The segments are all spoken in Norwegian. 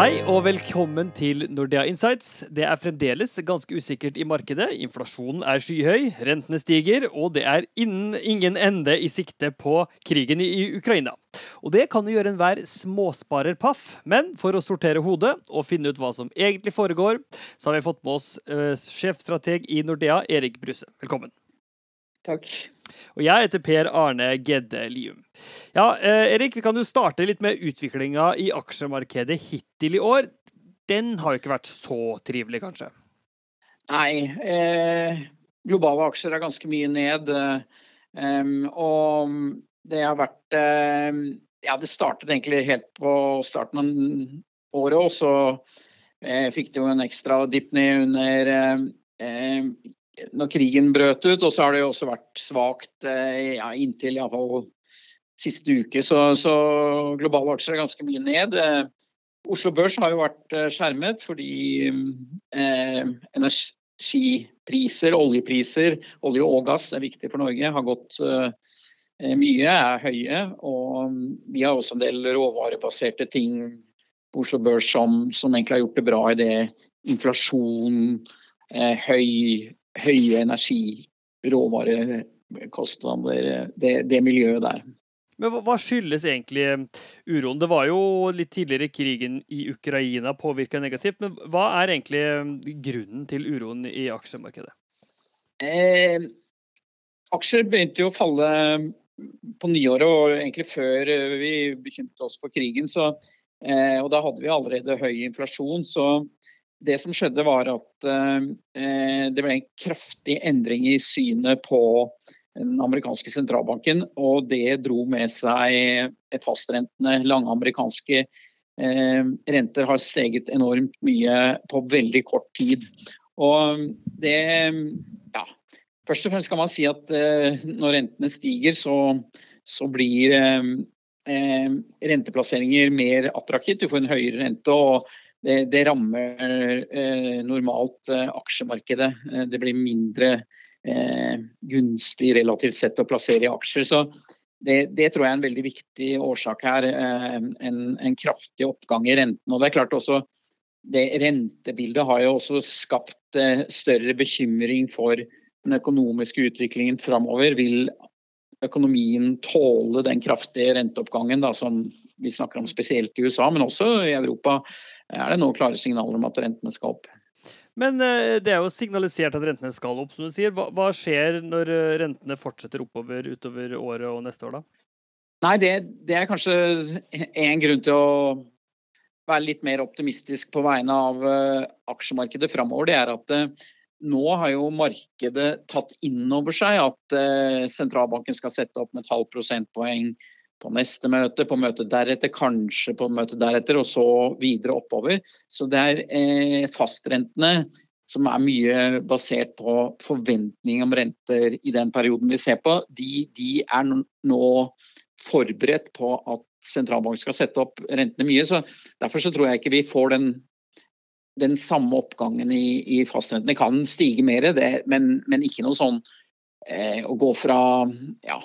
Hei og velkommen til Nordea Insights. Det er fremdeles ganske usikkert i markedet. Inflasjonen er skyhøy, rentene stiger, og det er innen ingen ende i sikte på krigen i Ukraina. Og det kan jo gjøre enhver småsparer paff, men for å sortere hodet og finne ut hva som egentlig foregår, så har vi fått med oss uh, sjefstrateg i Nordea, Erik Bruse. Velkommen. Takk. Og jeg heter Per Arne Gedde Lium. Ja, eh, Erik, vi kan jo starte litt med utviklinga i aksjemarkedet hittil i år. Den har jo ikke vært så trivelig, kanskje? Nei. Eh, globale aksjer er ganske mye ned. Eh, og det har vært eh, Ja, det startet egentlig helt på starten av året, og så eh, fikk det jo en ekstra dipp ned under eh, når krigen brøt ut. Og så har det jo også vært svakt eh, ja, inntil iallfall siste uke. Så, så, globale aksjer er ganske mye ned. Eh, Oslo Børs har jo vært eh, skjermet fordi eh, energipriser, oljepriser, olje og gass er viktig for Norge, har gått eh, mye, er høye. Og vi har også en del råvarebaserte ting på Oslo Børs som, som egentlig har gjort det bra i det inflasjon, eh, høy høye energi, råvarekostnader, det, det miljøet der. Men hva skyldes egentlig eh, uroen? Det var jo litt tidligere krigen i Ukraina påvirka negativt, men hva er egentlig eh, grunnen til uroen i aksjemarkedet? Eh, aksjer begynte jo å falle på nyåret og egentlig før eh, vi bekymret oss for krigen. Så, eh, og da hadde vi allerede høy inflasjon. Så det som skjedde, var at eh, det ble en kraftig endring i synet på den amerikanske sentralbanken, og det dro med seg fastrentene. Lange amerikanske eh, renter har steget enormt mye på veldig kort tid. Og det Ja. Først og fremst kan man si at eh, når rentene stiger, så, så blir renteplasseringer mer attraktivt. Du får en høyere rente. og det, rammer eh, normalt eh, aksjemarkedet. Eh, det blir mindre gunstig relativt sett å plassere i aksjer. Så det, det, tror jeg er en veldig viktig årsak her. En, en, kraftig oppgang i renten. Og det er klart også det Rentebildet har jo også skapt større bekymring for den økonomiske utviklingen framover. Vil økonomien tåle den kraftige renteoppgangen da, som vi snakker om spesielt i USA, men også i Europa? Er det nå klare signaler om at rentene skal opp. Men eh, det er jo signalisert at rentene skal opp, som du sier. Hva, hva skjer når eh, rentene fortsetter oppover utover året og neste år, da? Nei, det, det er kanskje en grunn til å være litt mer optimistisk på vegne av aksjemarkedet framover. Det er at nå har jo markedet tatt inn over seg at sentralbanken skal sette opp med et halvt prosentpoeng på neste møte, på møtet deretter, kanskje på møtet deretter, og så videre oppover. Så det er eh, fastrentene som er mye basert på forventning om renter i den perioden vi ser på, de, de er nå forberedt på at sentralbanken skal sette opp rentene mye. så Derfor så tror jeg ikke vi får den, den samme oppgangen i, i fastrentene. Kan stige mer, det, men, men, ikke noe sånn eh, å gå fra ja,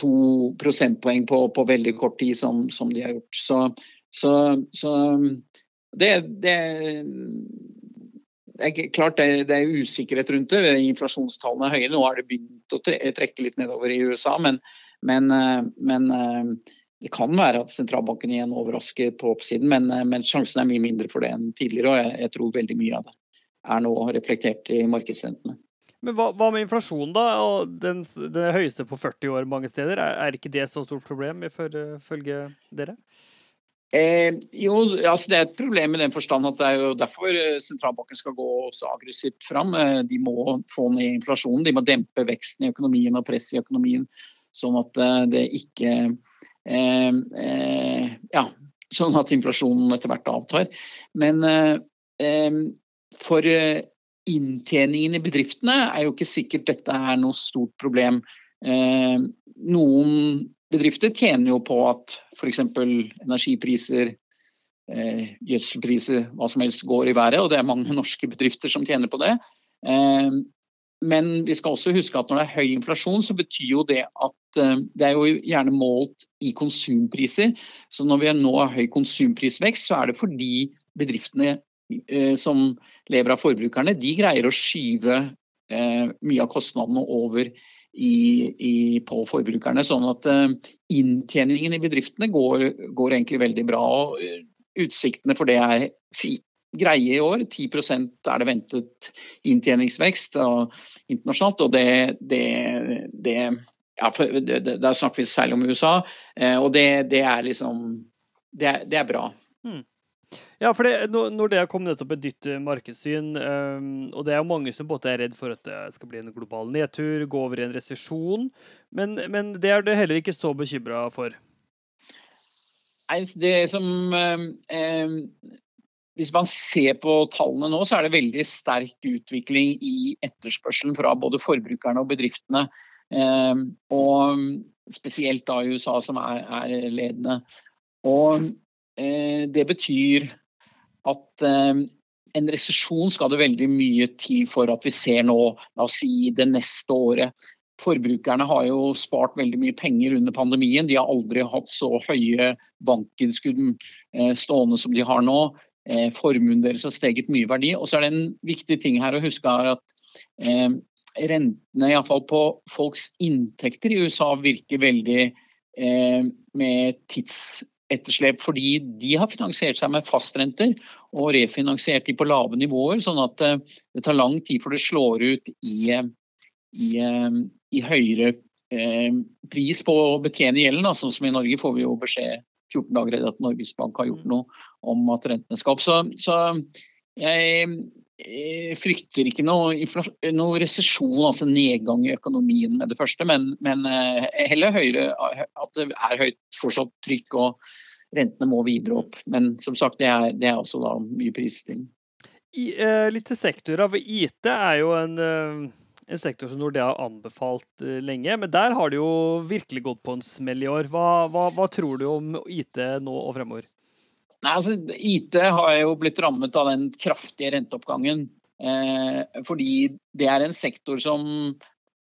to, prosentpoeng på, på, veldig kort tid, som, som de har gjort. Så, så, så det, det, det, er klart det, det, er usikkerhet rundt det. Inflasjonstallene er høye. Nå har det begynt å trekke litt nedover i USA, men, men, men det kan være at sentralbanken igjen overrasker på oppsiden, men, men, sjansen er mye mindre for det enn tidligere. Og jeg, jeg tror veldig mye av det er nå reflektert i markedsrentene. Men hva, hva, med inflasjonen, da? Den, den høyeste på 40 år mange steder. Er, er ikke det så stort problem, ifølge dere? Eh, jo, altså det er et problem i den forstand at det er jo derfor eh, sentralbanken skal gå så aggressivt fram. Eh, de må få ned inflasjonen, de må dempe veksten i økonomien og press i økonomien. Sånn at eh, det ikke eh, eh, Ja, sånn at inflasjonen etter hvert avtar. Men for inntjeningen i bedriftene er jo ikke sikkert dette er noe stort problem. Eh, noen bedrifter tjener jo på at f.eks. energipriser, eh, gjødselpriser, hva som helst går i været, og det er mange norske bedrifter som tjener på det. Eh, men vi skal også huske at når det er høy inflasjon, så betyr jo det at det er jo gjerne målt i konsumpriser. Så når vi nå har høy konsumprisvekst, så er det fordi bedriftene som lever av forbrukerne, de greier å skyve eh, mye av kostnadene over i, i, på forbrukerne. Sånn at inntjeningen i bedriftene går, går egentlig veldig bra. og Utsiktene for det er greie i år. 10% er det ventet inntjeningsvekst og, internasjonalt. og det, det, det ja, Der snakker vi særlig om USA, eh, og det, det er liksom det, det er bra. Hmm. Ja, for det, har kommet nettopp et nytt markedssyn, um, og det er jo mange som både er redd for at det skal bli en global nedtur, gå over i en resesjon, men, men, det er du heller ikke så bekymra for? Nei, det som um, hvis man ser på tallene nå, så er det veldig sterk utvikling i etterspørselen fra både forbrukerne og bedriftene. Eh, og spesielt da i USA, som er, er ledende. Og eh, det betyr at eh, en resesjon skal det veldig mye til for at vi ser nå, la oss si det neste året. Forbrukerne har jo spart veldig mye penger under pandemien. De har aldri hatt så høye bankinnskudd stående som de har nå. Eh, formuen deres har steget mye verdi. Og så er det en viktig ting her å huske er at eh, rentene iallfall på folks inntekter i USA virker veldig eh, med tidsetterslep, fordi de har finansiert seg med fastrenter og refinansiert de på lave nivåer, sånn at eh, det tar lang tid før det slår ut i, eh, i, eh, i høyere pris på å betjene gjelden. Sånn som i Norge får vi jo beskjed 14 dager etter at Norges Bank har gjort mm. noe om at rentene skal opp. Så, så jeg, frykter ikke noe, noe resesjon, altså nedgang i økonomien med det første, men, men eh, heller høyere, at det er høyt fortsatt trykk og rentene må videre opp. Men som sagt, det er, det er også da mye prisstigning. Eh, litt til sektorer. For IT er jo en eh, en sektor som Nordea har anbefalt uh, lenge. Men der har det jo virkelig gått på en smell i år. Hva, hva, hva tror du om IT nå og fremover? Nei, altså, IT har jo blitt rammet av den kraftige renteoppgangen. Eh, fordi det er en sektor som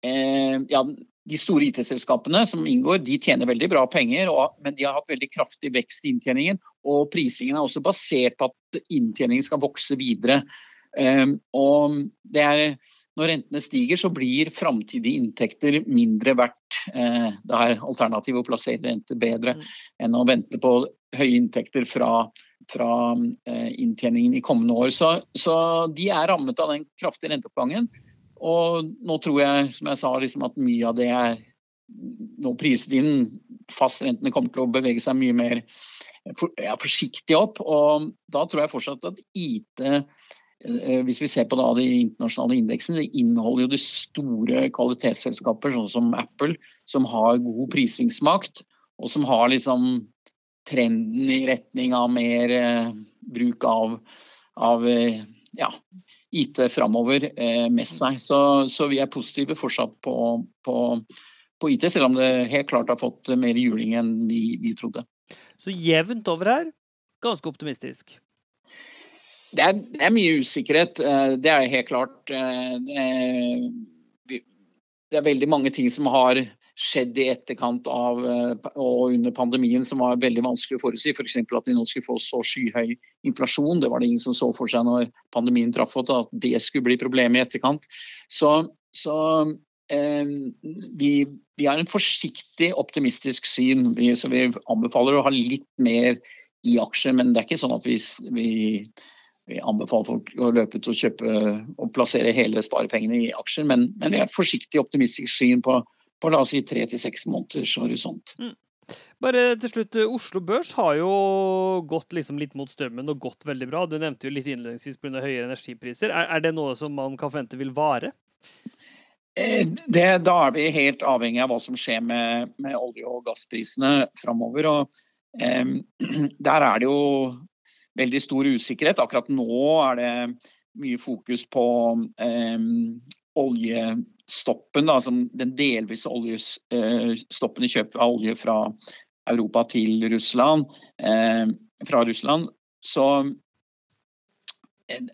eh, Ja, de store IT-selskapene som inngår, de tjener veldig bra penger, og, men de har hatt veldig kraftig vekst i inntjeningen. Og prisingen er også basert på at inntjeningen skal vokse videre. Eh, og er når rentene stiger, så blir framtidige inntekter mindre verdt. Eh, det er alternativet å plassere renter bedre mm. enn å vente på høye inntekter fra, fra eh, inntjeningen i kommende år. Så, så, de er rammet av den kraftige renteoppgangen. Og nå tror jeg, som jeg sa, liksom at mye av det er nå priset inn. Fastrentene kommer til å bevege seg mye mer for, ja, forsiktig opp. Og da tror jeg fortsatt at IT hvis vi ser på de internasjonale indeksene, det inneholder jo de store kvalitetsselskaper, sånn som Apple, som har god prisingsmakt, og som har liksom trenden i retning av mer eh, bruk av, av eh, ja, IT framover eh, med seg. Så, så, vi er positive fortsatt på, på, på, IT, selv om det helt klart har fått mer juling enn vi, vi trodde. Så jevnt over her, ganske optimistisk? Det er, det er, mye usikkerhet, eh, det er helt klart. Eh, det er, veldig mange ting som har skjedd i etterkant av eh, og under pandemien som var veldig vanskelig å forutsi. F.eks. For at vi nå skulle få så skyhøy inflasjon. Det var det ingen som så for seg når pandemien traff oss, at det skulle bli problemet i etterkant. Så, så eh, vi, vi, har en forsiktig optimistisk syn. Vi, så vi anbefaler å ha litt mer i aksjer, men det er ikke sånn at vi, vi vi anbefaler folk å løpe ut og kjøpe og plassere hele sparepengene i aksjer, men, men vi er forsiktig optimistisk syn på, på la oss si tre til seks måneders horisont. Mm. Bare til slutt, Oslo Børs har jo gått liksom litt mot strømmen og gått veldig bra. Du nevnte jo litt innledningsvis pga. høyere energipriser. Er, er, det noe som man kan forvente vil vare? Eh, det, da er vi helt avhengig av hva som skjer med, med olje- og gassprisene framover. Og, eh, der er det jo veldig stor usikkerhet. Akkurat nå er det mye fokus på eh, oljestoppen, da, som den delvise oljestoppen i kjøp av olje fra Europa til Russland. Eh, fra Russland. Så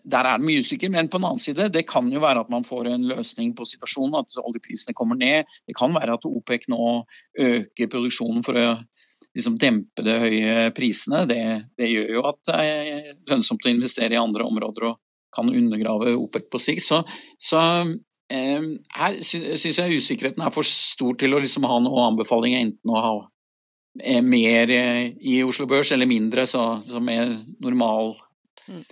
der er det mye usikker, men på den annen side, det kan jo være at man får en løsning på situasjonen, at oljeprisene kommer ned. Det kan være at OPEC nå øker produksjonen for å liksom dempe de høye prisene. Det, det, gjør jo at det er lønnsomt å investere i andre områder og kan undergrave OPEC på sikt. Så, så eh, her syns jeg usikkerheten er for stor til å liksom ha noen anbefaling, enten å ha eh, mer eh, i Oslo Børs eller mindre, så, som er normal mm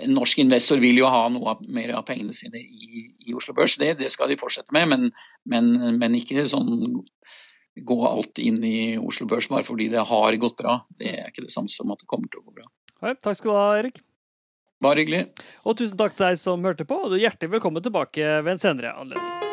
en norsk investor vil jo ha noe mer av pengene sine i, i Oslo Børs. Det, det, skal de fortsette med, men, men, men, ikke sånn gå alt inn i Oslo Børs bare fordi det har gått bra. Det er ikke det samme som at det kommer til å gå bra. Hei, takk skal du ha, Erik. Bare hyggelig. Og tusen takk til deg som hørte på, og du er hjertelig velkommen tilbake ved en senere anledning.